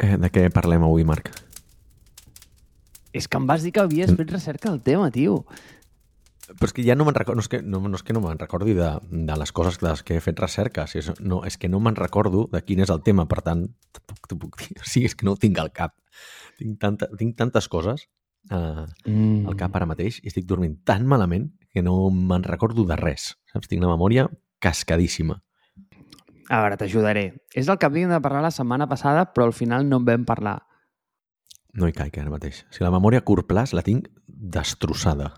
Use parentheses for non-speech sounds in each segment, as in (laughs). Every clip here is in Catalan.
Eh, de què parlem avui, Marc? És que em vas dir que havies fet recerca del tema, tio. Però és que ja no me'n recordo, no és que no, no, és que no me'n recordi de, de les coses de les que he fet recerca, si és, no, és que no me'n recordo de quin és el tema, per tant, tampoc t'ho puc dir. (laughs) O sigui, és que no ho tinc al cap. Tinc, tanta, tinc tantes coses uh, Mm. al cap ara mateix i estic dormint tan malament que no me'n recordo de res. Saps? Tinc la memòria cascadíssima. A veure, t'ajudaré. És el que havíem de parlar la setmana passada, però al final no en vam parlar. No hi caic ara mateix. O sigui, la memòria a curt plaç la tinc destrossada.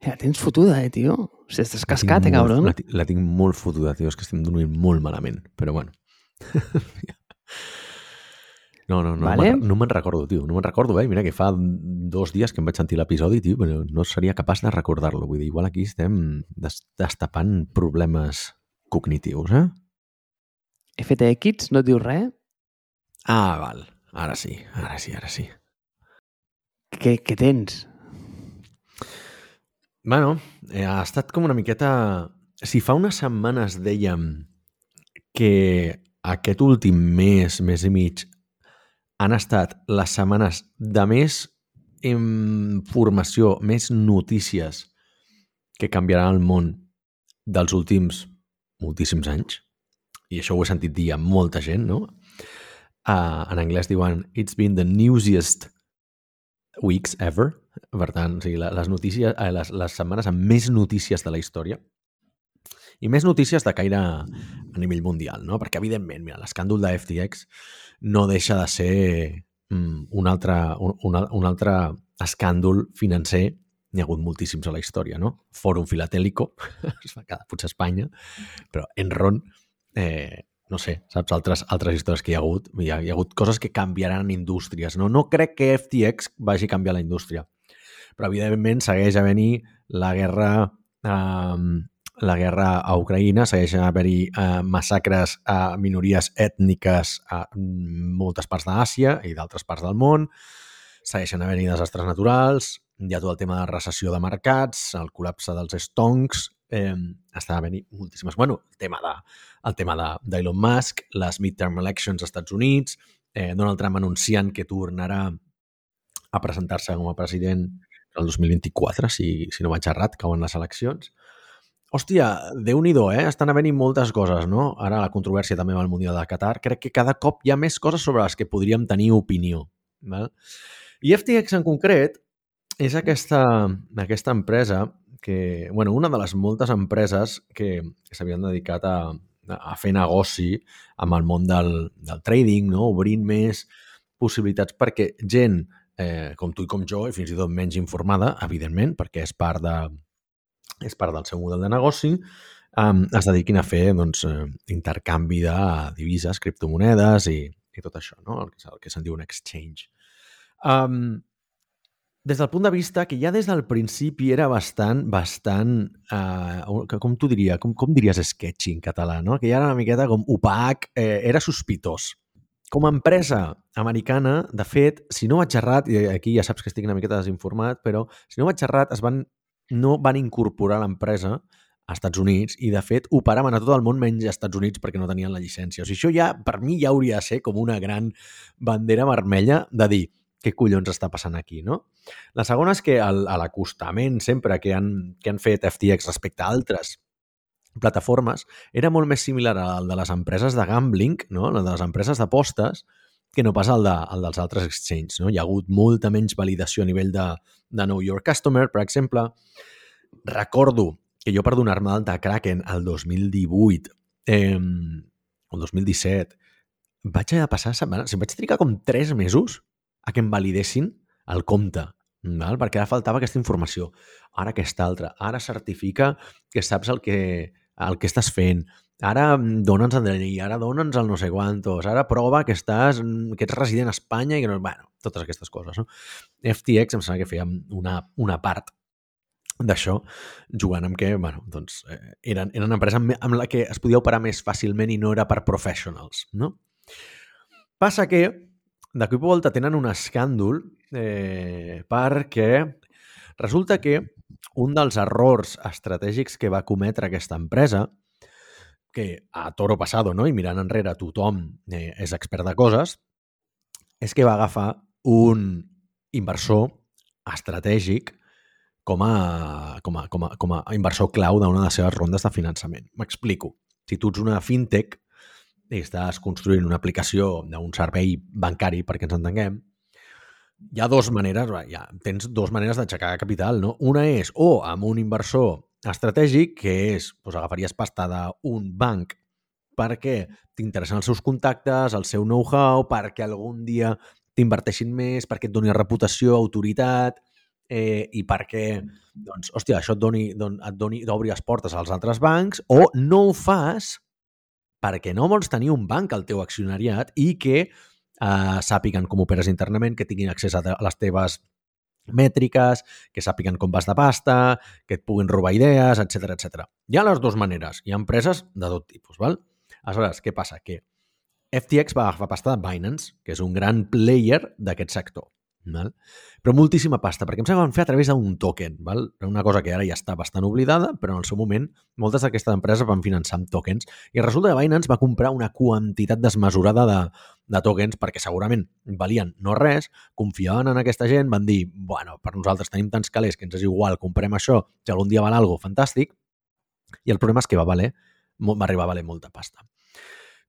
Ja tens fotuda, eh, tio? O sigui, estàs cascat, La eh, cabron? La, la tinc molt fotuda, tio. És que estic dormint molt malament. Però bueno. No, no, no, Vale. no me'n recordo, tio. No me'n recordo, eh? Mira que fa dos dies que em vaig sentir l'episodi, tio, però no seria capaç de recordar-lo. Vull dir, igual aquí estem des destapant problemes cognitius, eh? FTX no et diu res? Ah, val. Ara sí, ara sí, ara sí. Què, què tens? Bueno, eh, ha estat com una miqueta... Si fa unes setmanes dèiem que aquest últim mes, mes i mig, han estat les setmanes de més informació, més notícies que canviaran el món dels últims moltíssims anys, i això ho he sentit dir a molta gent, no? Uh, en anglès diuen It's been the newsiest weeks ever. Per tant, o sigui, les, notícies, eh, les, les setmanes amb més notícies de la història i més notícies de caire a nivell mundial, no? Perquè, evidentment, mira, l'escàndol de FTX no deixa de ser mm, un, altre, un, un, un altre escàndol financer n'hi ha hagut moltíssims a la història, no? Fòrum Filatélico, (laughs) es va quedar potser a Espanya, però Enron, eh, no sé, saps, altres, altres històries que hi ha hagut, hi ha, hi ha hagut coses que canviaran indústries, no? No crec que FTX vagi a canviar la indústria, però evidentment segueix a venir la guerra eh, la guerra a Ucraïna, segueix a haver-hi eh, massacres a minories ètniques a moltes parts d'Àsia i d'altres parts del món, segueixen havent-hi desastres naturals, hi ha tot el tema de recessió de mercats, el col·lapse dels stonks, eh, està havent-hi moltíssimes... Bueno, el tema de el tema de- d'Elon Musk, les midterm elections als Estats Units, eh, Donald Trump anunciant que tornarà a presentar-se com a president el 2024, si, si no vaig errat, cauen les eleccions. Hòstia, déu nhi eh? Estan havent-hi moltes coses, no? Ara la controvèrsia també amb el Mundial de Qatar. Crec que cada cop hi ha més coses sobre les que podríem tenir opinió. Val? I FTX en concret és aquesta, aquesta empresa que, bueno, una de les moltes empreses que, que s'havien dedicat a, a fer negoci amb el món del, del trading, no? obrint més possibilitats perquè gent eh, com tu i com jo, i fins i tot menys informada, evidentment, perquè és part, de, és part del seu model de negoci, um, es dediquin a fer doncs, eh, intercanvi de divises, criptomonedes i, i tot això, no? el, que, el que se'n diu un exchange. Um, des del punt de vista que ja des del principi era bastant, bastant, uh, com tu diria, com, com diries sketchy en català, no? que ja era una miqueta com opac, eh, era sospitós. Com a empresa americana, de fet, si no vaig errat, i aquí ja saps que estic una miqueta desinformat, però si no vaig errat, es van, no van incorporar l'empresa als Estats Units i, de fet, operaven a tot el món menys als Estats Units perquè no tenien la llicència. O sigui, això ja, per mi, ja hauria de ser com una gran bandera vermella de dir què collons està passant aquí, no? La segona és que el- a l'acostament sempre que han, que han fet FTX respecte a altres plataformes era molt més similar al de les empreses de gambling, no? el de les empreses d'apostes, que no pas el, de, el dels altres exchanges. No? Hi ha hagut molta menys validació a nivell de, de Know Your Customer, per exemple. Recordo que jo per donar-me d'alta a Kraken el 2018 eh, o el 2017 vaig de passar setmanes, vaig trigar com 3 mesos a que em validessin el compte, val? perquè ara faltava aquesta informació. Ara aquesta altra. Ara certifica que saps el que, el que estàs fent. Ara dona'ns el DNI, ara dona'ns el no sé quantos, ara prova que estàs que ets resident a Espanya i que no... Bueno, totes aquestes coses, no? FTX em sembla que feia una, una part d'això, jugant amb que, bueno, doncs, eh, eren, eren una empresa amb, amb la que es podia operar més fàcilment i no era per professionals, no? Passa que de cop i volta tenen un escàndol eh, perquè resulta que un dels errors estratègics que va cometre aquesta empresa, que a toro passado, no? i mirant enrere tothom eh, és expert de coses, és que va agafar un inversor estratègic com a, com a, com a, com a inversor clau d'una de les seves rondes de finançament. M'explico. Si tu ets una fintech i estàs construint una aplicació d'un servei bancari, perquè ens entenguem, hi ha dues maneres, ja, tens dues maneres d'aixecar capital, no? Una és o amb un inversor estratègic, que és, doncs agafaries pasta d'un banc perquè t'interessen els seus contactes, el seu know-how, perquè algun dia t'inverteixin més, perquè et doni reputació, autoritat, eh, i perquè, doncs, hòstia, això et doni, don, et doni, d'obrir les portes als altres bancs, o no ho fas perquè no vols tenir un banc al teu accionariat i que eh, sàpiguen com operes internament, que tinguin accés a, a les teves mètriques, que sàpiguen com vas de pasta, que et puguin robar idees, etc etc. Hi ha les dues maneres. Hi ha empreses de tot tipus, val? Aleshores, què passa? Que FTX va agafar pasta de Binance, que és un gran player d'aquest sector. Val? Però moltíssima pasta, perquè em sembla que van fer a través d'un token. Val? Una cosa que ara ja està bastant oblidada, però en el seu moment moltes d'aquestes empreses van finançar amb tokens. I resulta que Binance va comprar una quantitat desmesurada de, de tokens perquè segurament valien no res, confiaven en aquesta gent, van dir, bueno, per nosaltres tenim tants calés que ens és igual, comprem això, si algun dia val algo, fantàstic. I el problema és que va valer, va arribar a valer molta pasta.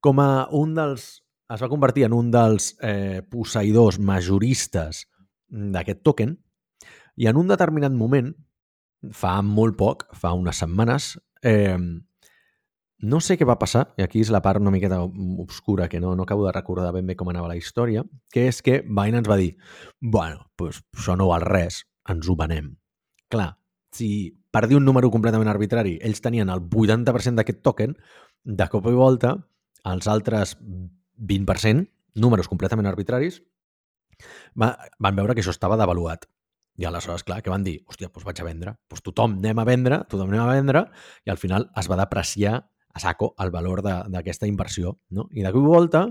Com a un dels es va convertir en un dels eh, posseïdors majoristes d'aquest token i en un determinat moment, fa molt poc, fa unes setmanes, eh, no sé què va passar, i aquí és la part una miqueta obscura, que no, no acabo de recordar ben bé com anava la història, que és que Binance va dir bueno, pues, això no val res, ens ho venem. Clar, si per dir un número completament arbitrari ells tenien el 80% d'aquest token, de cop i volta els altres 20%, números completament arbitraris, va, van veure que això estava devaluat. I aleshores, clar, que van dir? Hòstia, doncs vaig a vendre. Doncs tothom anem a vendre, tothom anem a vendre, i al final es va depreciar a saco el valor d'aquesta inversió. No? I i volta,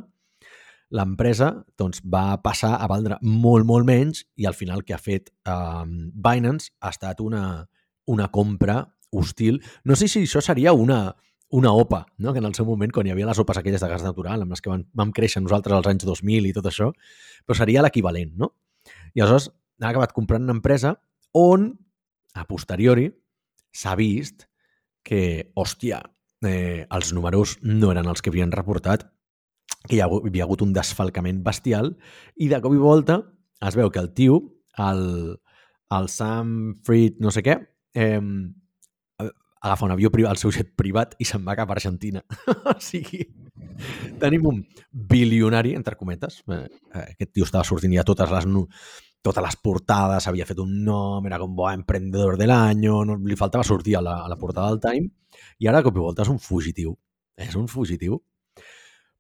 l'empresa doncs, va passar a valdre molt, molt menys i al final que ha fet eh, Binance ha estat una, una compra hostil. No sé si això seria una, una OPA, no? que en el seu moment, quan hi havia les OPAs aquelles de gas natural, amb les que vam, vam créixer nosaltres als anys 2000 i tot això, però seria l'equivalent, no? I aleshores ha acabat comprant una empresa on, a posteriori, s'ha vist que, hòstia, eh, els números no eren els que havien reportat, que hi, ha, hi havia hagut un desfalcament bestial, i de cop i volta es veu que el tio, el, el Sam Fried no sé què, eh, agafa un avió privat, el seu jet privat i se'n va cap a Argentina. (laughs) o sigui, tenim un bilionari, entre cometes. Eh, eh, aquest tio estava sortint ja totes les, totes les portades, havia fet un nom, era com bo emprendedor de l'any, no, li faltava sortir a la, a la portada del Time, i ara, cop i volta, és un fugitiu. És un fugitiu.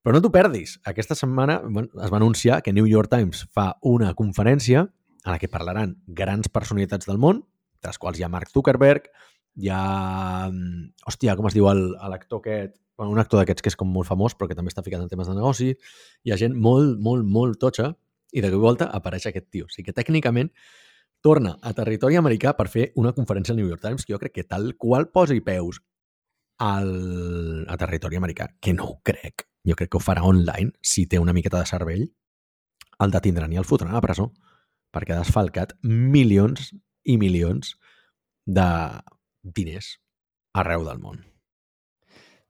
Però no t'ho perdis. Aquesta setmana es va anunciar que New York Times fa una conferència en la que parlaran grans personalitats del món, de les quals hi ha Mark Zuckerberg, hi ha... Mm, hòstia, com es diu l'actor aquest? Bueno, un actor d'aquests que és com molt famós, però que també està ficat en temes de negoci. Hi ha gent molt, molt, molt totxa i de cop volta apareix aquest tio. O sigui que tècnicament torna a territori americà per fer una conferència al New York Times que jo crec que tal qual posi peus al, a territori americà, que no ho crec. Jo crec que ho farà online, si té una miqueta de cervell, el detindran i el fotran a la presó, perquè ha desfalcat milions i milions de diners arreu del món.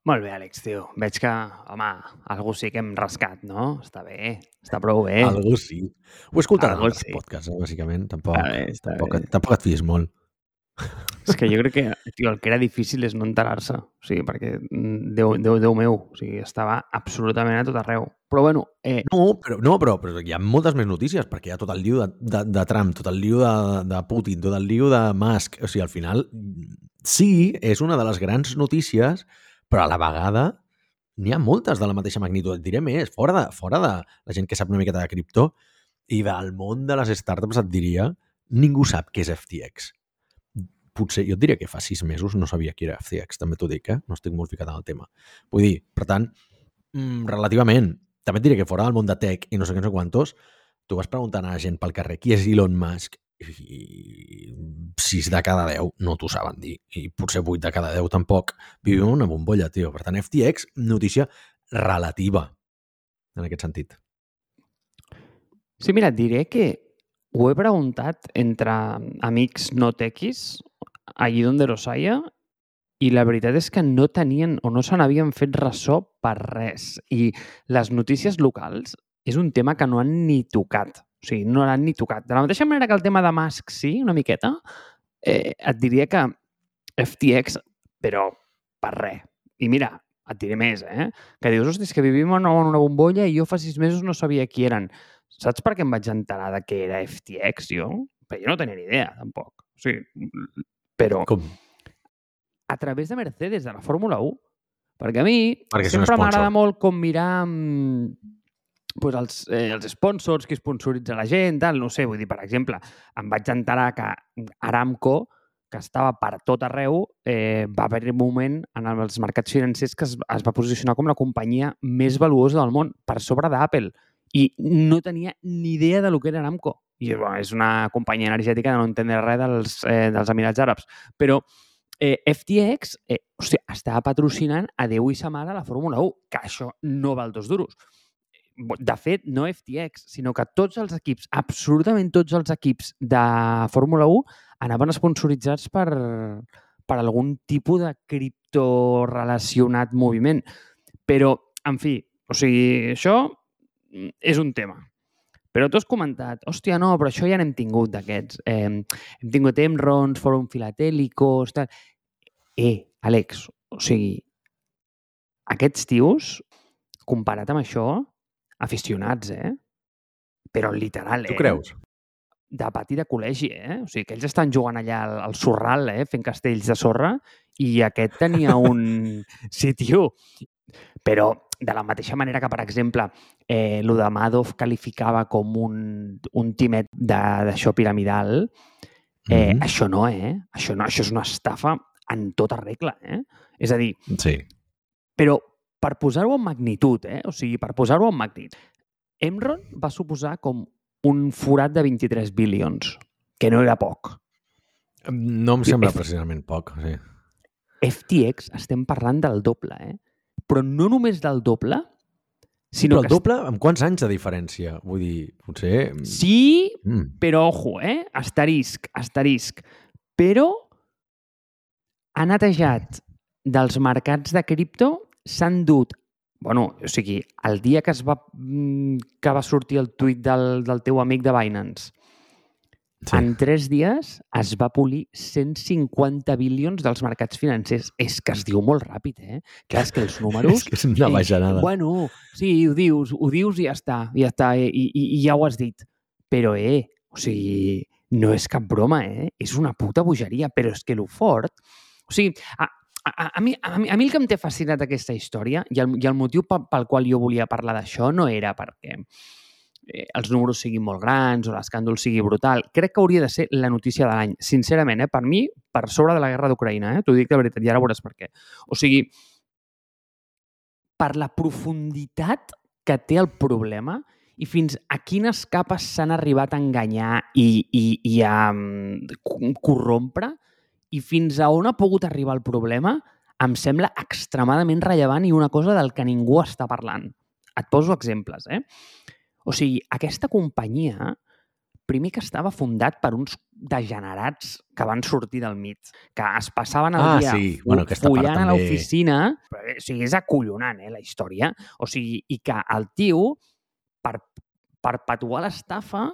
Molt bé, Àlex, tio. Veig que, home, algú sí que hem rascat, no? Està bé, està prou bé. Algú sí. Ho he escoltat algú sí. podcasts, eh, bàsicament. Tampoc, bé, tampoc, bé. tampoc et fies molt. És que jo crec que tio, el que era difícil és no enterar-se. O sigui, perquè, mm, Déu, Déu, Déu meu, o sigui, estava absolutament a tot arreu. Però bueno... Eh... No, però, no però, però hi ha moltes més notícies, perquè hi ha tot el liu de, de, de Trump, tot el liu de, de Putin, tot el liu de Musk. O sigui, al final, sí, és una de les grans notícies, però a la vegada n'hi ha moltes de la mateixa magnitud. Et diré més, fora de, fora de la gent que sap una miqueta de criptó i del món de les startups et diria ningú sap què és FTX potser, jo et diria que fa sis mesos no sabia qui era FTX, també t'ho dic, eh? no estic molt ficat en el tema. Vull dir, per tant, mm, relativament, també et diré que fora del món de tech i no sé què, no sé quantos, tu vas preguntant a la gent pel carrer qui és Elon Musk i 6 de cada 10 no t'ho saben dir i potser 8 de cada 10 tampoc. Vivim una bombolla, tio. Per tant, FTX, notícia relativa en aquest sentit. Sí, mira, et diré que ho he preguntat entre amics no tequis, allí donde los haya, i la veritat és que no tenien o no se n'havien fet ressò per res. I les notícies locals és un tema que no han ni tocat. O sigui, no l'han ni tocat. De la mateixa manera que el tema de Musk sí, una miqueta, eh, et diria que FTX, però per res. I mira, et diré més, eh? Que dius, és que vivim en una bombolla i jo fa sis mesos no sabia qui eren. Saps per què em vaig enterar de què era FTX, jo? Perquè jo no tenia ni idea, tampoc. O sigui, però... Com? A través de Mercedes, de la Fórmula 1. Perquè a mi Perquè sempre m'agrada molt com mirar mm, pues els, eh, els sponsors, qui sponsoritza la gent, tal, no sé, vull dir, per exemple, em vaig enterar que Aramco, que estava per tot arreu, eh, va haver un moment en els mercats financers que es, es va posicionar com la companyia més valuosa del món, per sobre d'Apple. I no tenia ni idea de lo que era Aramco. I bueno, és una companyia energètica de no entendre res dels, eh, dels Emirats Àrabs. Però eh, FTX eh, hòstia, estava patrocinant a Déu i sa mare la Fórmula 1, que això no val dos duros. De fet, no FTX, sinó que tots els equips, absolutament tots els equips de Fórmula 1 anaven sponsoritzats per, per algun tipus de cripto relacionat moviment. Però, en fi, o sigui, això és un tema. Però tu has comentat, hòstia, no, però això ja n'hem tingut d'aquests. Eh, hem tingut Emrons, Fòrum Filatèlicos, tal. Eh, Àlex, o sigui, aquests tios, comparat amb això, aficionats, eh? Però literal, eh? Tu creus? de pati de col·legi, eh? O sigui, que ells estan jugant allà al, al sorral, eh? Fent castells de sorra, i aquest tenia un... (laughs) Sí, tio. Però de la mateixa manera que, per exemple, eh, lo de Madoff qualificava com un, un timet de- d'això piramidal, eh, Mhm. això no, eh? Això no, això és una estafa en tota regla, eh? És a dir, Sí. però per posar-ho en magnitud, eh? o sigui, per posar-ho en magnitud, Emron va suposar com un forat de 23 bilions, que no era poc. No em sembla F- precisament poc, sí. FTX estem parlant del doble, eh? Però no només del doble, sinó Però el que... doble, amb quants anys de diferència? Vull dir, potser... Sí, Mm. però ojo, eh? Asterisc, asterisc. Però ha netejat dels mercats de cripto, s'han dut bueno, o sigui, el dia que es va, mm, que va sortir el tuit del, del teu amic de Binance, Sí. en tres dies es va polir 150 bilions dels mercats financers. És que es diu molt ràpid, eh? Clar, és que els (laughs) números... És que és una Eh, bajanada. Bueno, sí, ho dius, ho dius i ja està, ja està, i, i, i ja ho has dit. Però, eh, o sigui, no és cap broma, eh? És una puta bogeria, però és que lo fort... O sigui, a, a, a, mi, a, mi, a mi el que em té fascinat aquesta història i el, i el motiu pel, pel qual jo volia parlar d'això no era perquè eh, els números siguin molt grans o l'escàndol sigui brutal. Crec que hauria de ser la notícia de l'any. Sincerament, eh, per mi, per sobre de la guerra d'Ucraïna, eh? t'ho dic de veritat, i ara veuràs per què. O sigui, per la profunditat que té el problema i fins a quines capes s'han arribat a enganyar i, i, i a mm, co- corrompre i fins a on ha pogut arribar el problema em sembla extremadament rellevant i una cosa del que ningú està parlant. Et poso exemples, eh? O sigui, aquesta companyia, primer que estava fundat per uns degenerats que van sortir del mig, que es passaven el Ah, dia sí. Bueno, follant a també- l'oficina. Però, eh, O sigui, és acollonant, eh, la història. O sigui, i que el tio, per perpetuar l'estafa,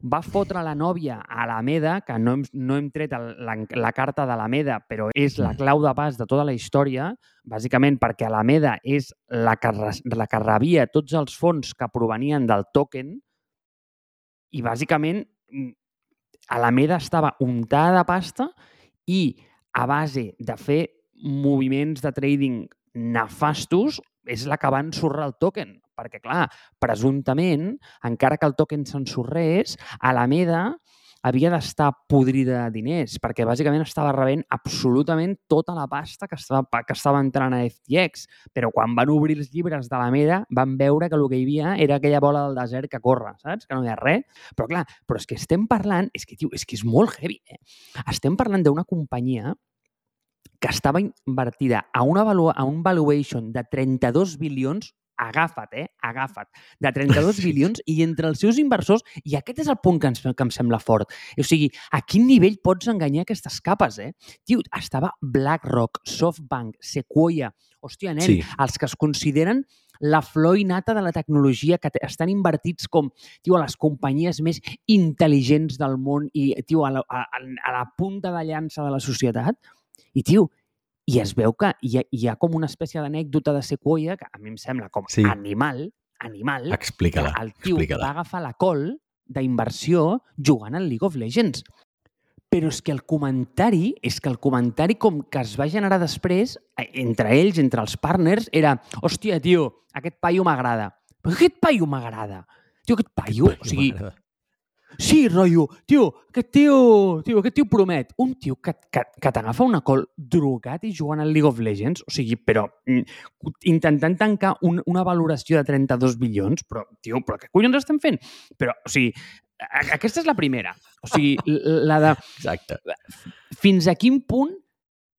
va fotre la nòvia a l'Alameda, que no hem, no hem tret el, la, la carta de l'Alameda, però és la Mm. clau de pas de tota la història, bàsicament perquè Alameda és la que, la que rebia tots els fons que provenien del token i bàsicament mm, Alameda estava untada de pasta i a base de fer moviments de trading nefastos és la que va ensorrar el token. Perquè, clar, presumptament, encara que el token s'ensorrés, Alameda havia d'estar podrida de diners, perquè bàsicament estava rebent absolutament tota la pasta que estava, que estava entrant a FTX. Però quan van obrir els llibres d'Alameda van veure que el que hi havia era aquella bola del desert que corre, saps? Que no hi ha res. Però clar, però és que estem parlant, és que, tio, és que és molt heavy, eh? Estem parlant d'una companyia que estava invertida a, una a un valuation de 32 bilions agafa't, eh? Agafa't, de (laughs) 32 bilions i entre els seus inversors, i aquest és el punt que, ens, que em sembla fort, o sigui, a quin nivell pots enganyar aquestes capes, eh? Tio, estava BlackRock, SoftBank, Sequoia, hòstia, nen, sí. els que es consideren la flor innata de la tecnologia que estan invertits com, tio, a les companyies més intel·ligents del món i, tio, a la, a, a la punta de llança de la societat. I, tio, i es veu que hi ha, hi ha com una espècie d'anècdota de Sequoia, que a mi em sembla com sí. animal, animal, explica-la, el tio explica va agafar la col d'inversió jugant al League of Legends. Però és que el comentari, és que el comentari com que es va generar després, eh, entre ells, entre els partners, era hòstia, tio, aquest paio m'agrada. Però aquest paio m'agrada. Tio, aquest paio, aquest paio o sigui, Sí, rotllo, tio, aquest tio, tio, aquest tio promet. Un tio que, que, que t'agafa una col drogat i jugant al League of Legends, o sigui, però mm, intentant tancar un, una valoració de 32 bilions, però, tio, però què collons estem fent? Però, o sigui, aquesta és la primera. O sigui, la de... (laughs) Exacte. Fins a quin punt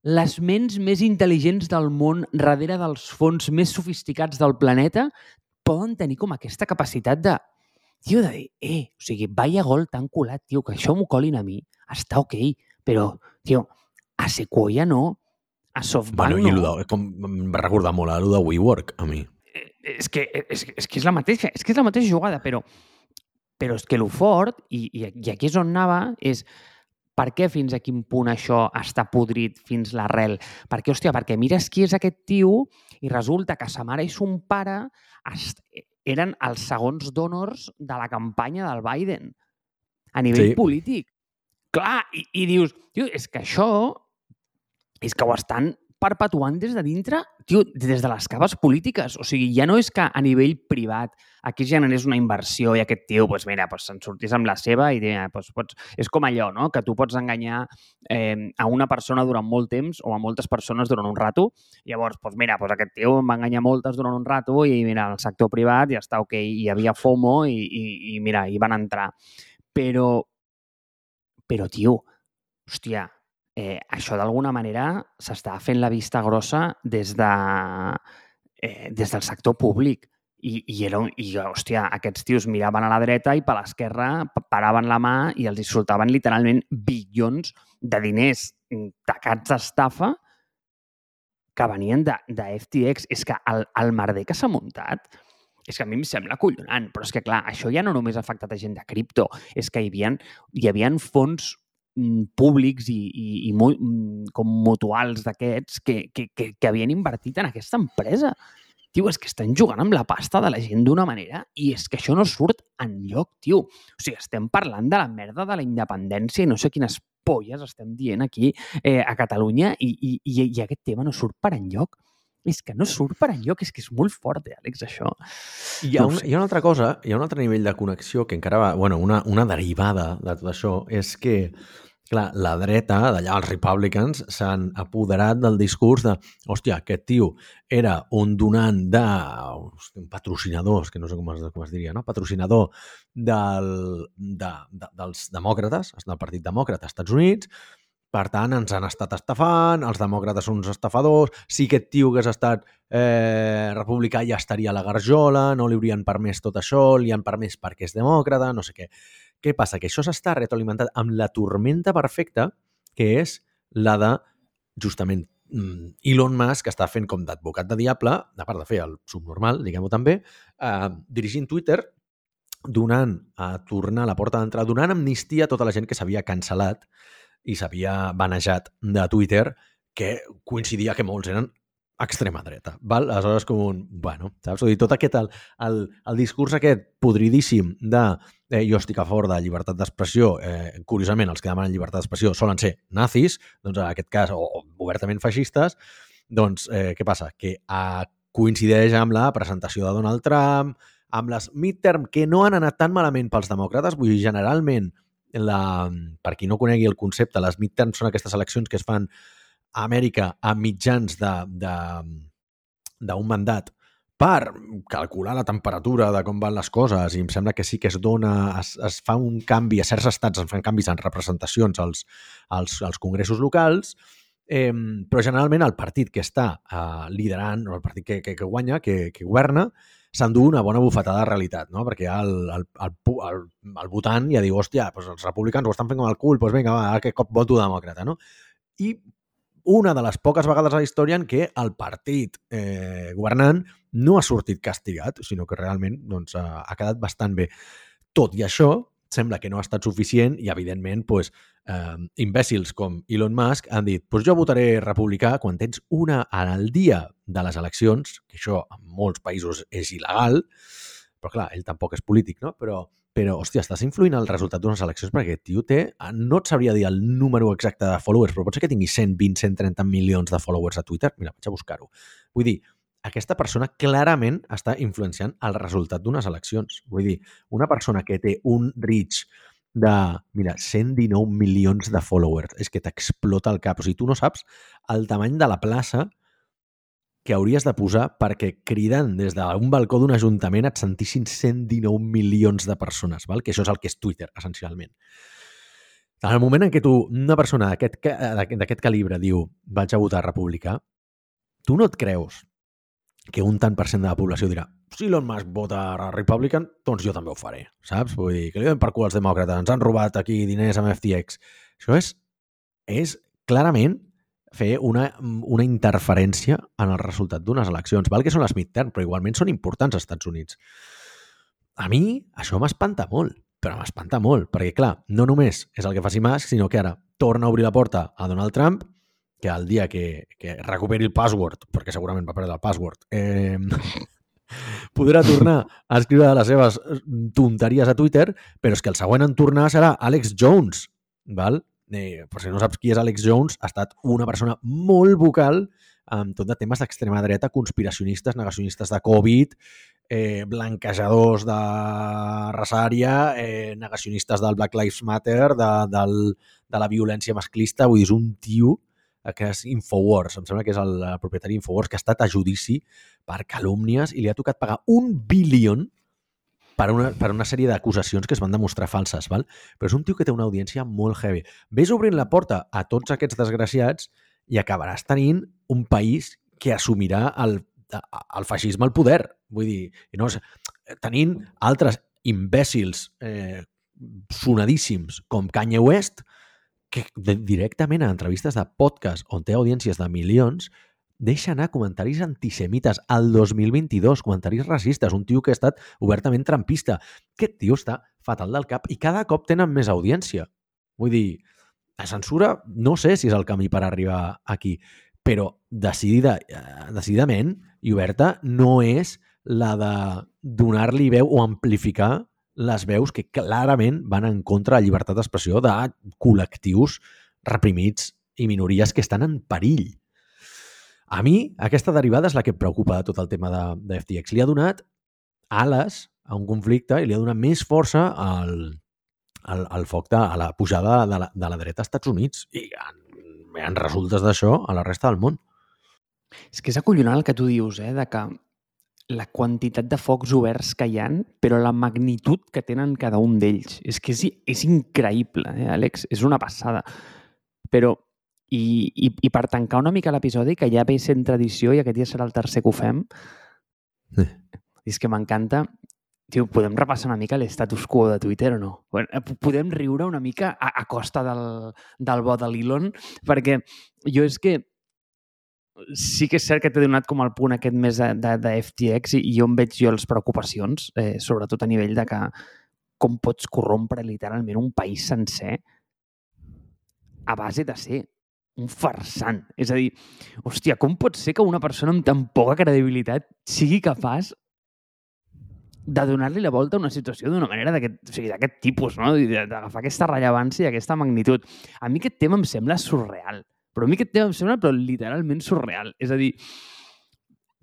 les ments més intel·ligents del món, darrere dels fons més sofisticats del planeta, poden tenir com aquesta capacitat de tio, de dir, eh, o sigui, vaya gol tan colat, tio, que això m'ho colin a mi, està ok, però, tio, a Sequoia no, a SoftBank bueno, no. I de, com em va recordar molt a de WeWork, a mi. Eh, és que, és, és que és la mateixa, és que és la mateixa jugada, però, però és que el fort, i, i, i aquí és on anava, és per què fins a quin punt això està podrit fins l'arrel? Perquè, hòstia, perquè mires qui és aquest tio i resulta que sa mare i son pare eren els segons d'honors de la campanya del Biden a nivell sí. polític. Clar, i, i dius, tio, és que això és que ho estan perpetuant des de dintre, tio, des de les caves polítiques. O sigui, ja no és que a nivell privat aquí generés una inversió i aquest tio, doncs mira, doncs se'n sortís amb la seva i doncs, pots... és com allò, no?, que tu pots enganyar eh, a una persona durant molt temps o a moltes persones durant un rato. Llavors, doncs mira, doncs aquest tio em va enganyar moltes durant un rato i mira, el sector privat ja està ok, hi havia FOMO i, i, i mira, hi van entrar. Però, però tio, hòstia, eh, això d'alguna manera s'està fent la vista grossa des, de, eh, des del sector públic. I, i, era, i, hòstia, aquests tios miraven a la dreta i per l'esquerra paraven la mà i els insultaven literalment bilions de diners tacats d'estafa que venien de, de FTX. És que el, el merder que s'ha muntat és que a mi em sembla collonant, però és que, clar, això ja no només ha afectat a gent de cripto, és que hi havia, hi havia fons públics i, i, i mm, com mutuals d'aquests que, que, que, que havien invertit en aquesta empresa. Tio, és que estan jugant amb la pasta de la gent d'una manera i és que això no surt en lloc, tio. O sigui, estem parlant de la merda de la independència i no sé quines polles estem dient aquí eh, a Catalunya i, i, i, i aquest tema no surt per enlloc. És que no surt per enlloc, és que és molt fort, eh, Àlex, això. Hi ha, no un, hi ha una altra cosa, hi ha un altre nivell de connexió que encara va... Bueno, una, una derivada de tot això és que clar, la dreta, d'allà els republicans, s'han apoderat del discurs de hòstia, aquest tio era un donant de... Hòstia, un patrocinador, que no sé com es, com es diria, no? Patrocinador del, de, de, dels demòcrates, del Partit Demòcrata als Estats Units, per tant, ens han estat estafant, els demòcrates són uns estafadors, si aquest tio hagués estat eh, republicà ja estaria a la garjola, no li haurien permès tot això, li han permès perquè és demòcrata, no sé què. Què passa? Que això s'està retroalimentat amb la tormenta perfecta, que és la de, justament, mm, Elon Musk, que està fent com d'advocat de diable, a part de fer el subnormal, diguem-ho també, eh, dirigint Twitter, donant a tornar a la porta d'entrada, donant amnistia a tota la gent que s'havia cancel·lat i s'havia banejat de Twitter, que coincidia que molts eren extrema dreta. Val? Aleshores, com un... Bueno, saps? Dir, tot aquest, el, el, el discurs aquest podridíssim de eh, jo estic a favor de llibertat d'expressió, eh, curiosament, els que demanen llibertat d'expressió solen ser nazis, doncs en aquest cas, o, o obertament feixistes, doncs eh, què passa? Que eh, coincideix amb la presentació de Donald Trump, amb les midterm, que no han anat tan malament pels demòcrates, vull dir, generalment, la, per qui no conegui el concepte, les midterms són aquestes eleccions que es fan a Amèrica a mitjans d'un mandat per calcular la temperatura de com van les coses i em sembla que sí que es dona, es, es fa un canvi, a certs estats es fan canvis en representacions als, als, als congressos locals, Eh, però generalment el partit que està eh, liderant, o el partit que, que, que guanya, que, que governa, s'endú una bona bufetada de realitat, no? perquè el, el, el, el, el votant ja diu, hòstia, doncs els republicans ho estan fent com el cul, doncs vinga, va, que cop voto demòcrata. No? I una de les poques vegades a la història en què el partit eh, governant no ha sortit castigat, sinó que realment doncs, ha, ha quedat bastant bé. Tot i això, sembla que no ha estat suficient i, evidentment, pues, eh, imbècils com Elon Musk han dit pues jo votaré republicà quan tens una al dia de les eleccions, que això en molts països és il·legal, però clar, ell tampoc és polític, no? Però, però hòstia, estàs influint el resultat d'unes eleccions perquè aquest tio té, no et sabria dir el número exacte de followers, però pot ser que tingui 120, 130 milions de followers a Twitter. Mira, vaig a buscar-ho. Vull dir, aquesta persona clarament està influenciant el resultat d'unes eleccions. Vull dir, una persona que té un reach de, mira, 119 milions de followers, és que t'explota el cap. O sigui, tu no saps el tamany de la plaça que hauries de posar perquè cridant des d'un balcó d'un ajuntament et sentissin 119 milions de persones, val? que això és el que és Twitter, essencialment. En el moment en què tu, una persona d'aquest calibre diu vaig a votar republicà, tu no et creus que un tant per cent de la població dirà si Elon Musk vota a Republican, doncs jo també ho faré, saps? Vull dir, que li donen per cul als demòcrates, ens han robat aquí diners amb FTX. Això és, és clarament fer una, una interferència en el resultat d'unes eleccions. Val que són les midterm, però igualment són importants als Estats Units. A mi això m'espanta molt, però m'espanta molt, perquè clar, no només és el que faci Musk, sinó que ara torna a obrir la porta a Donald Trump que el dia que, que recuperi el password, perquè segurament va perdre el password, eh, (laughs) podrà tornar a escriure les seves tonteries a Twitter, però és que el següent en tornar serà Alex Jones, val? Eh, per si no saps qui és Alex Jones, ha estat una persona molt vocal amb tot de temes d'extrema dreta, conspiracionistes, negacionistes de Covid, eh, blanquejadors de Rasària, eh, negacionistes del Black Lives Matter, de, del, de la violència masclista. Vull dir, és un tio que és Infowars, em sembla que és el, propietari d'Infowars, que ha estat a judici per calúmnies i li ha tocat pagar un bilion per una, per una sèrie d'acusacions que es van demostrar falses, val? però és un tio que té una audiència molt heavy. Ves obrint la porta a tots aquests desgraciats i acabaràs tenint un país que assumirà el, el feixisme al poder. Vull dir, no, tenint altres imbècils eh, sonadíssims com Kanye West, que directament a entrevistes de podcast on té audiències de milions deixa anar comentaris antisemites al 2022, comentaris racistes, un tio que ha estat obertament trampista. Aquest tio està fatal del cap i cada cop tenen més audiència. Vull dir, la censura no sé si és el camí per arribar aquí, però decidida, eh, decididament i oberta no és la de donar-li veu o amplificar les veus que clarament van en contra de la llibertat d'expressió de col·lectius reprimits i minories que estan en perill. A mi, aquesta derivada és la que preocupa de tot el tema de, de FTX. Li ha donat ales a un conflicte i li ha donat més força al, al, al foc de a la pujada de la, de la dreta als Estats Units i en, en resultes d'això a la resta del món. És que és acollonant el que tu dius, eh? de que la quantitat de focs oberts que hi han, però la magnitud que tenen cada un d'ells. És que és, és increïble, eh, Àlex? És una passada. Però, i, i, i per tancar una mica l'episodi, que ja ve sent tradició i aquest dia serà el tercer que ho fem, sí. és que m'encanta, Tio, podem repassar una mica l'estatus quo de Twitter o no? Eh, podem riure una mica a, a costa del, del bo de l'Elon, perquè jo és que sí que és cert que t'he donat com el punt aquest més de, de, de FTX i, i on veig jo les preocupacions, eh, sobretot a nivell de que com pots corrompre literalment un país sencer a base de ser un farsant. És a dir, hòstia, com pot ser que una persona amb tan poca credibilitat sigui capaç de donar-li la volta a una situació d'una manera d'aquest o sigui, tipus, no? d'agafar aquesta rellevància i aquesta magnitud. A mi aquest tema em sembla surreal. Però a mi aquest tema em sembla però literalment surreal. És a dir,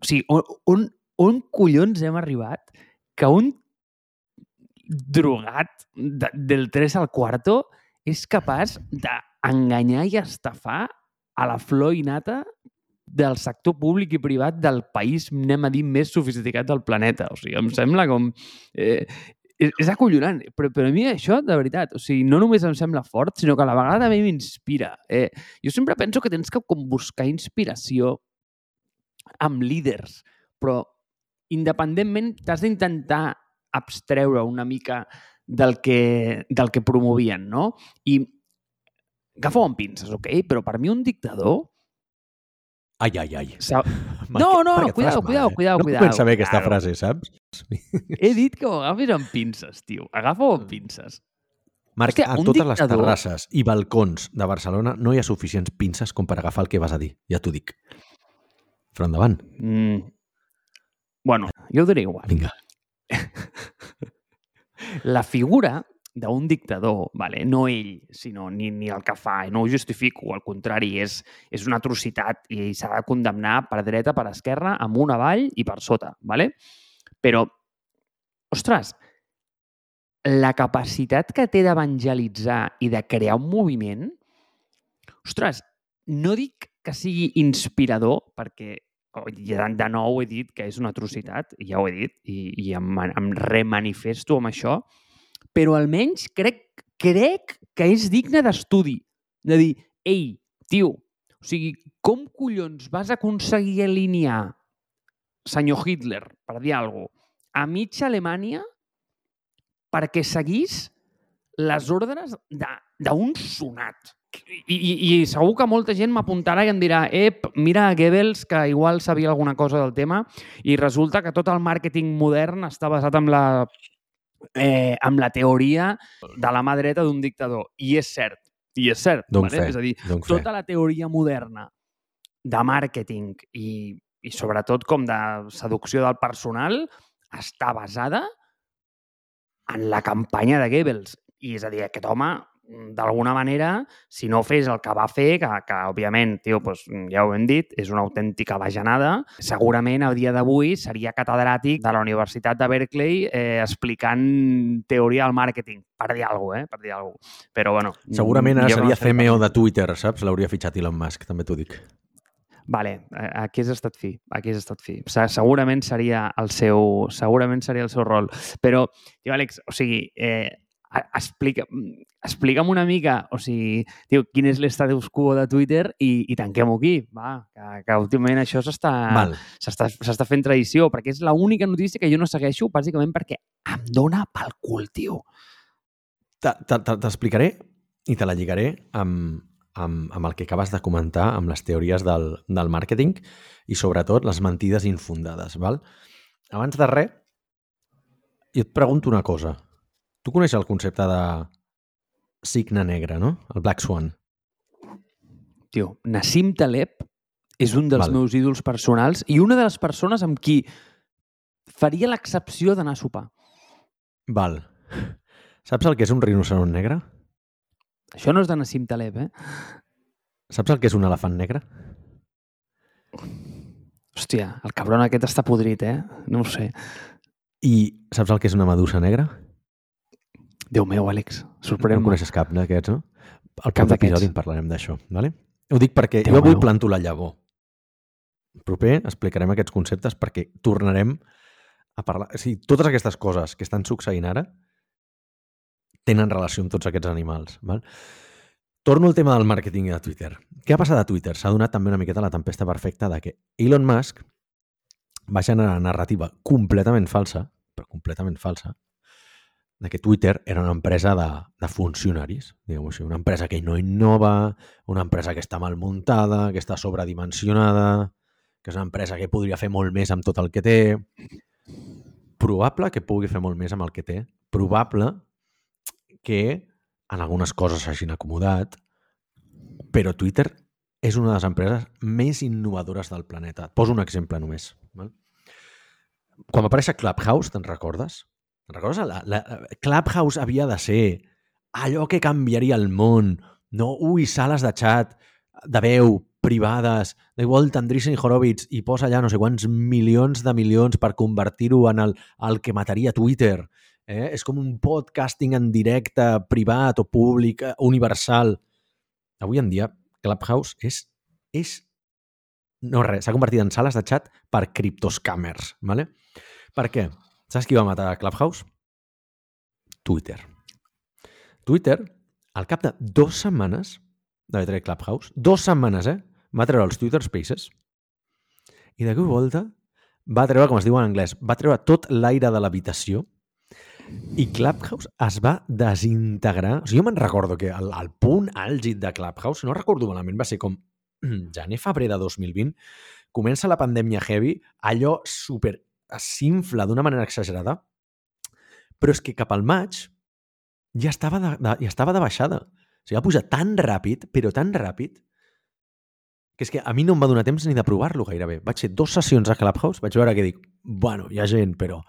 o sigui, on, on, on collons hem arribat que un drogat de, del 3 al quarto és capaç d'enganyar i estafar a la flor innata del sector públic i privat del país, anem a dir, més sofisticat del planeta. O sigui, em sembla com... Eh, és, és acollonant, però, però a mi això, de veritat, o sigui, no només em sembla fort, sinó que a la vegada també m'inspira. Eh, jo sempre penso que tens que com buscar inspiració amb líders, però independentment t'has d'intentar abstreure una mica del que, del que promovien, no? I agafo amb pinces, ok? Però per mi un dictador... Ai, ai, ai. Sa... (laughs) No, no, no, cuidado, cuidado, cuidado, no cuidado. No comença bé aquesta claro. frase, saps? (laughs) He dit que ho agafis amb pinces, tio. Agafa-ho amb pinces. Marc, Hòstia, a totes les dictador- terrasses i balcons de Barcelona no hi ha suficients pinces com per agafar el que vas a dir, ja t'ho dic. Però endavant, Mm. Bueno, jo ho diré igual. vinga. (laughs) La figura d'un dictador, vale? no ell, sinó ni, ni el que fa, no ho justifico, al contrari, és, és una atrocitat i s'ha de condemnar per dreta, per esquerra, amunt, avall i per sota. Vale? Però, ostres, la capacitat que té d'evangelitzar i de crear un moviment, ostres, no dic que sigui inspirador, perquè oh, de nou he dit que és una atrocitat, ja ho he dit, i, i em, em remanifesto amb això, però almenys crec, crec que és digne d'estudi. De dir, ei, tio, o sigui, com collons vas aconseguir alinear senyor Hitler, per dir alguna cosa, a mitja Alemanya perquè seguís les ordres d'un sonat. I, i, I segur que molta gent m'apuntarà i em dirà ep, mira Goebbels, que igual sabia alguna cosa del tema, i resulta que tot el màrqueting modern està basat en la, eh, en la teoria de la mà dreta d'un dictador. I és cert, i és cert. Vale? fe, És a dir, fe. tota la teoria moderna de màrqueting i, i sobretot com de seducció del personal està basada en la campanya de Goebbels. I és a dir, aquest home, d'alguna manera, si no fes el que va fer, que, que òbviament, tio, doncs, ja ho hem dit, és una autèntica bajanada, segurament a dia d'avui seria catedràtic de la Universitat de Berkeley eh, explicant teoria del màrqueting, per dir alguna cosa, eh? per dir alguna cosa. Però, bueno... Segurament ara seria no CMO de Twitter, saps? L'hauria fitxat Elon Musk, també t'ho dic. Vale, eh, aquí has estat fi, aquí has estat fi. Se- Segurament seria el seu, segurament seria el seu rol. Però, tio, Àlex, o sigui, eh, explica, explica'm una mica, o sigui, tio, quin és l'estatus quo de Twitter i, i tanquem-ho aquí, va, que, que últimament això s'està fent tradició, perquè és l'única notícia que jo no segueixo, bàsicament perquè em dóna pel cul, tio. Te- te- te- T'explicaré i te la lligaré amb, amb, amb el que acabes de comentar, amb les teories del, del màrqueting i sobretot les mentides infundades. Val? Abans de res, jo et pregunto una cosa. Tu coneixes el concepte de signe negre, no? El Black Swan. Tio, Nassim Taleb és un dels Val. meus ídols personals i una de les persones amb qui faria l'excepció d'anar a sopar. Val. Saps el que és un rinoceront negre? Això no és de Nassim Taleb, eh? Saps el que és un elefant negre? Hòstia, el cabron aquest està podrit, eh? No ho sé. I saps el que és una medusa negra? Déu meu, Àlex, No sorprèn-me. coneixes cap d'aquests, no? Al Cap d'episodi en parlarem d'això, vale? Ho dic perquè Déu jo avui meu. planto la llavor. Proper explicarem aquests conceptes perquè tornarem a parlar... O sigui, totes aquestes coses que estan succeint ara tenen relació amb tots aquests animals. Val? Torno al tema del màrqueting de Twitter. Què ha passat a Twitter? S'ha donat també una miqueta la tempesta perfecta de que Elon Musk va generar una narrativa completament falsa, però completament falsa, de que Twitter era una empresa de, de funcionaris, diguem-ho així, una empresa que no innova, una empresa que està mal muntada, que està sobredimensionada, que és una empresa que podria fer molt més amb tot el que té. Probable que pugui fer molt més amb el que té. Probable que en algunes coses s'hagin acomodat, però Twitter és una de les empreses més innovadores del planeta. Et poso un exemple només. Val? Quan va aparèixer Clubhouse, te'n recordes? Recordes? La, la, Clubhouse havia de ser allò que canviaria el món. No, ui, sales de xat, de veu, privades, da igual Andreessen i Horowitz i posa allà no sé quants milions de milions per convertir-ho en el, el que mataria Twitter. Eh? És com un podcasting en directe, privat o públic, eh, universal. Avui en dia, Clubhouse és, és no res, s'ha convertit en sales de xat per criptoscammers. ¿vale? Per què? Saps qui va matar Clubhouse? Twitter. Twitter, al cap de dues setmanes d'haver tret Clubhouse, dues setmanes, eh? Va treure els Twitter Spaces i de cop volta va treure, com es diu en anglès, va treure tot l'aire de l'habitació i Clubhouse es va desintegrar. O sigui, jo me'n recordo que el, el punt àlgid de Clubhouse, no recordo malament, va ser com (clears throat) gener-febrer de 2020, comença la pandèmia heavy, allò super s'infla d'una manera exagerada, però és que cap al maig ja estava de, de, ja estava de baixada. O sigui, va pujar tan ràpid, però tan ràpid, que és que a mi no em va donar temps ni de provar-lo gairebé. Vaig fer dues sessions a Clubhouse, vaig veure que dic, bueno, hi ha gent, però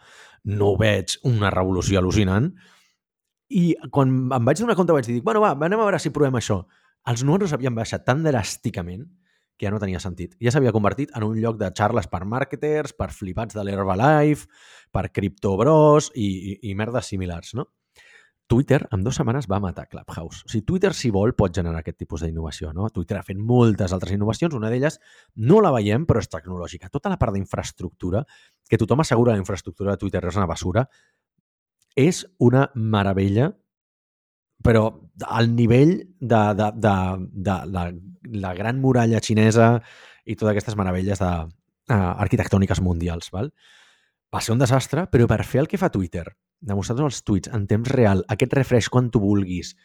no veig una revolució al·lucinant. I quan em vaig donar compte vaig dir, bueno, va, anem a veure si provem això. Els números havien baixat tan dràsticament que ja no tenia sentit. Ja s'havia convertit en un lloc de xarles per marketers, per flipats de l'Herbalife, per criptobros i, i, i merdes similars, no? Twitter, en dues setmanes, va matar Clubhouse. O sigui, Twitter, si vol, pot generar aquest tipus d'innovació. No? Twitter ha fet moltes altres innovacions. Una d'elles no la veiem, però és tecnològica. Tota la part d'infraestructura, que tothom assegura la infraestructura de Twitter és una basura, és una meravella però al nivell de, de, de, de la, la gran muralla xinesa i totes aquestes meravelles de, uh, arquitectòniques mundials. Val? Va ser un desastre, però per fer el que fa Twitter, demostrar els tuits en temps real, aquest refresh quan tu vulguis,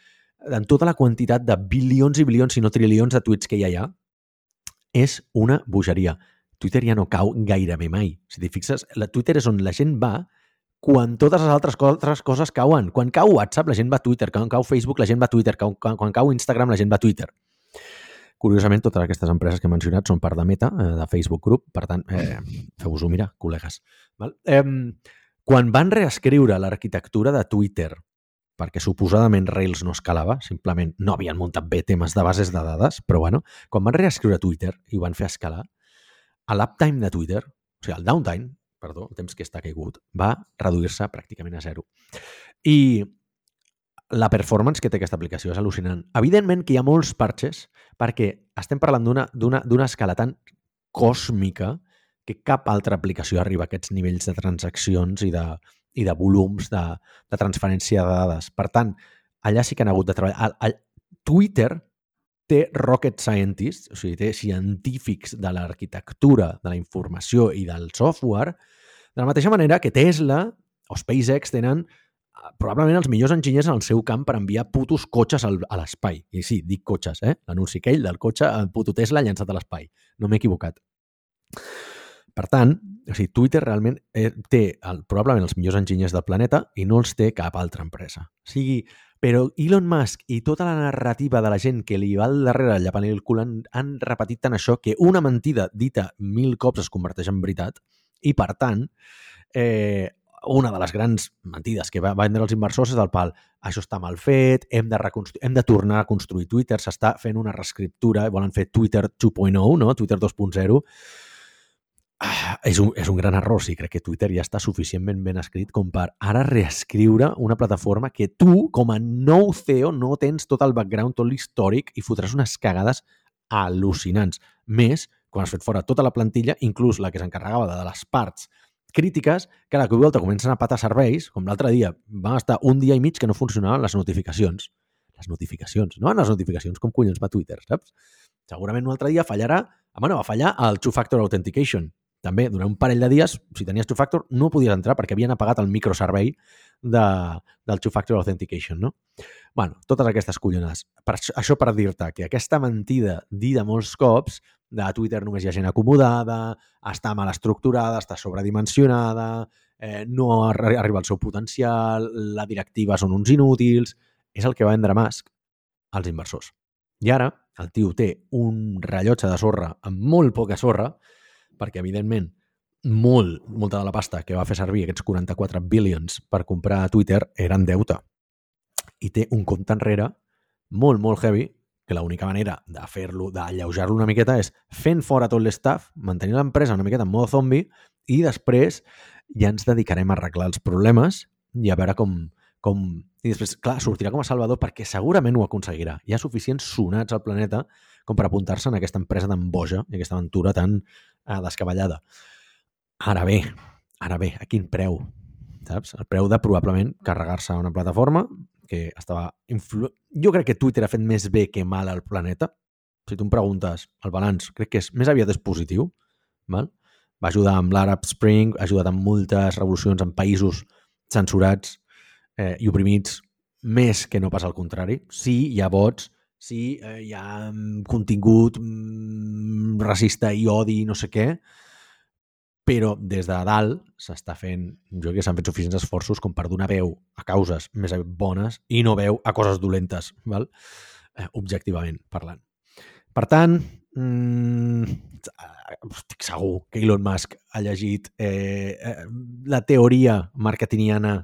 en tota la quantitat de bilions i bilions, si no trilions de tuits que hi ha, és una bogeria. Twitter ja no cau gairebé mai. Si t'hi fixes, la Twitter és on la gent va quan totes les altres, altres coses cauen. Quan cau WhatsApp, la gent va a Twitter. Quan cau Facebook, la gent va a Twitter. Quan, quan cau Instagram, la gent va a Twitter. Curiosament, totes aquestes empreses que he mencionat són part de Meta, eh, de Facebook Group. Per tant, eh, feu-vos-ho mirar, col·legues. Val? Eh, quan van reescriure l'arquitectura de Twitter perquè suposadament Rails no escalava, simplement no havien muntat bé temes de bases de dades, però bueno, quan van reescriure Twitter i van fer escalar, a l'uptime de Twitter, o sigui, el downtime, perdó, el temps que està caigut, va reduir-se pràcticament a zero. I la performance que té aquesta aplicació és al·lucinant. Evidentment que hi ha molts parches perquè estem parlant d'una escala tan còsmica que cap altra aplicació arriba a aquests nivells de transaccions i de, i de volums de, de transferència de dades. Per tant, allà sí que han hagut de treballar. El, el Twitter té rocket scientists, o sigui, té científics de l'arquitectura, de la informació i del software, de la mateixa manera que Tesla o SpaceX tenen eh, probablement els millors enginyers en el seu camp per enviar putos cotxes al, a l'espai. I sí, dic cotxes, eh? L'anunci aquell del cotxe, el puto Tesla llançat a l'espai. No m'he equivocat. Per tant, o sigui, Twitter realment eh, té el, probablement els millors enginyers del planeta i no els té cap altra empresa. O sigui, però Elon Musk i tota la narrativa de la gent que li va al darrere llapant el cul han, han repetit tant això que una mentida dita mil cops es converteix en veritat i, per tant, eh, una de les grans mentides que va vendre els inversors és el pal, això està mal fet, hem de, hem de tornar a construir Twitter, s'està fent una reescriptura, volen fer Twitter 2.0, no? Twitter 2.0, Ah, és, un, és un gran error, sí. Crec que Twitter ja està suficientment ben escrit com per ara reescriure una plataforma que tu, com a nou CEO, no tens tot el background, tot l'històric i fotràs unes cagades al·lucinants. Més, quan has fet fora tota la plantilla, inclús la que s'encarregava de les parts crítiques, que a la que volta comencen a patar serveis, com l'altre dia, van estar un dia i mig que no funcionaven les notificacions. Les notificacions, no les notificacions, com collons va Twitter, saps? Segurament un altre dia fallarà, bueno, va fallar el Two-Factor Authentication, també, durant un parell de dies, si tenies two-factor, no podies entrar perquè havien apagat el microservei de, del two-factor authentication, no? bueno, totes aquestes collonades. Per, això per dir-te que aquesta mentida dida molts cops de Twitter només hi ha gent acomodada, està mal estructurada, està sobredimensionada, eh, no arriba al seu potencial, la directiva són uns inútils, és el que va vendre Musk als inversors. I ara el tio té un rellotge de sorra amb molt poca sorra perquè, evidentment, molt, molta de la pasta que va fer servir aquests 44 billions per comprar Twitter era en deute. I té un compte enrere molt, molt heavy, que l'única manera de fer-lo, d'alleujar-lo una miqueta és fent fora tot l'estaff, mantenir l'empresa una miqueta en mode zombi i després ja ens dedicarem a arreglar els problemes i a veure com, com... I després, clar, sortirà com a salvador perquè segurament ho aconseguirà. Hi ha suficients sonats al planeta com per apuntar-se en aquesta empresa d'emboja i aquesta aventura tan eh, descabellada. Ara bé, ara bé, a quin preu? saps? El preu de probablement carregar-se una plataforma que estava... Influ... Jo crec que Twitter ha fet més bé que mal al planeta. Si tu em preguntes el balanç, crec que és més aviat és positiu. Val? Va ajudar amb l'Arab Spring, ha ajudat amb moltes revolucions en països censurats eh, i oprimits més que no pas al contrari. Sí, hi ha vots, sí, eh, hi ha mm, contingut mm, racista i odi i no sé què, però des de dalt s'està fent, jo crec que s'han fet suficients esforços com per donar veu a causes més bones i no veu a coses dolentes, val? Eh, objectivament parlant. Per tant, mmm, estic segur que Elon Musk ha llegit eh, eh, la teoria marketingiana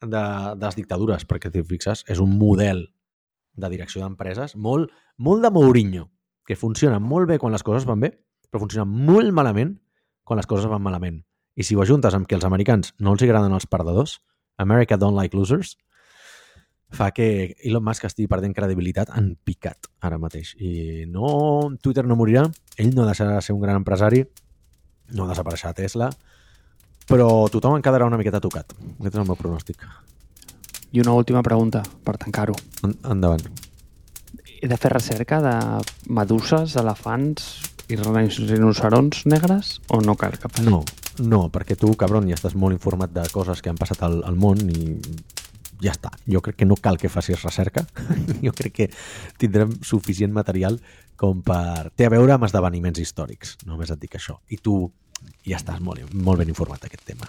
de, de les dictadures, perquè si fixes, és un model de direcció d'empreses molt, molt de Mourinho, que funciona molt bé quan les coses van bé, però funciona molt malament quan les coses van malament. I si ho ajuntes amb que els americans no els agraden els perdedors, America don't like losers, fa que Elon Musk estigui perdent credibilitat en picat ara mateix. I no, Twitter no morirà, ell no deixarà de ser un gran empresari, no desapareixerà Tesla, però tothom en quedarà una miqueta tocat. Aquest és el meu pronòstic. I una última pregunta, per tancar-ho. En, endavant. He de fer recerca de meduses, elefants i rinocerons negres o no cal cap No, no, perquè tu, cabron, ja estàs molt informat de coses que han passat al, al món i ja està. Jo crec que no cal que facis recerca. (laughs) jo crec que tindrem suficient material com per... Té a veure amb esdeveniments històrics, només et dic això. I tu ja estàs molt, molt ben informat d'aquest tema.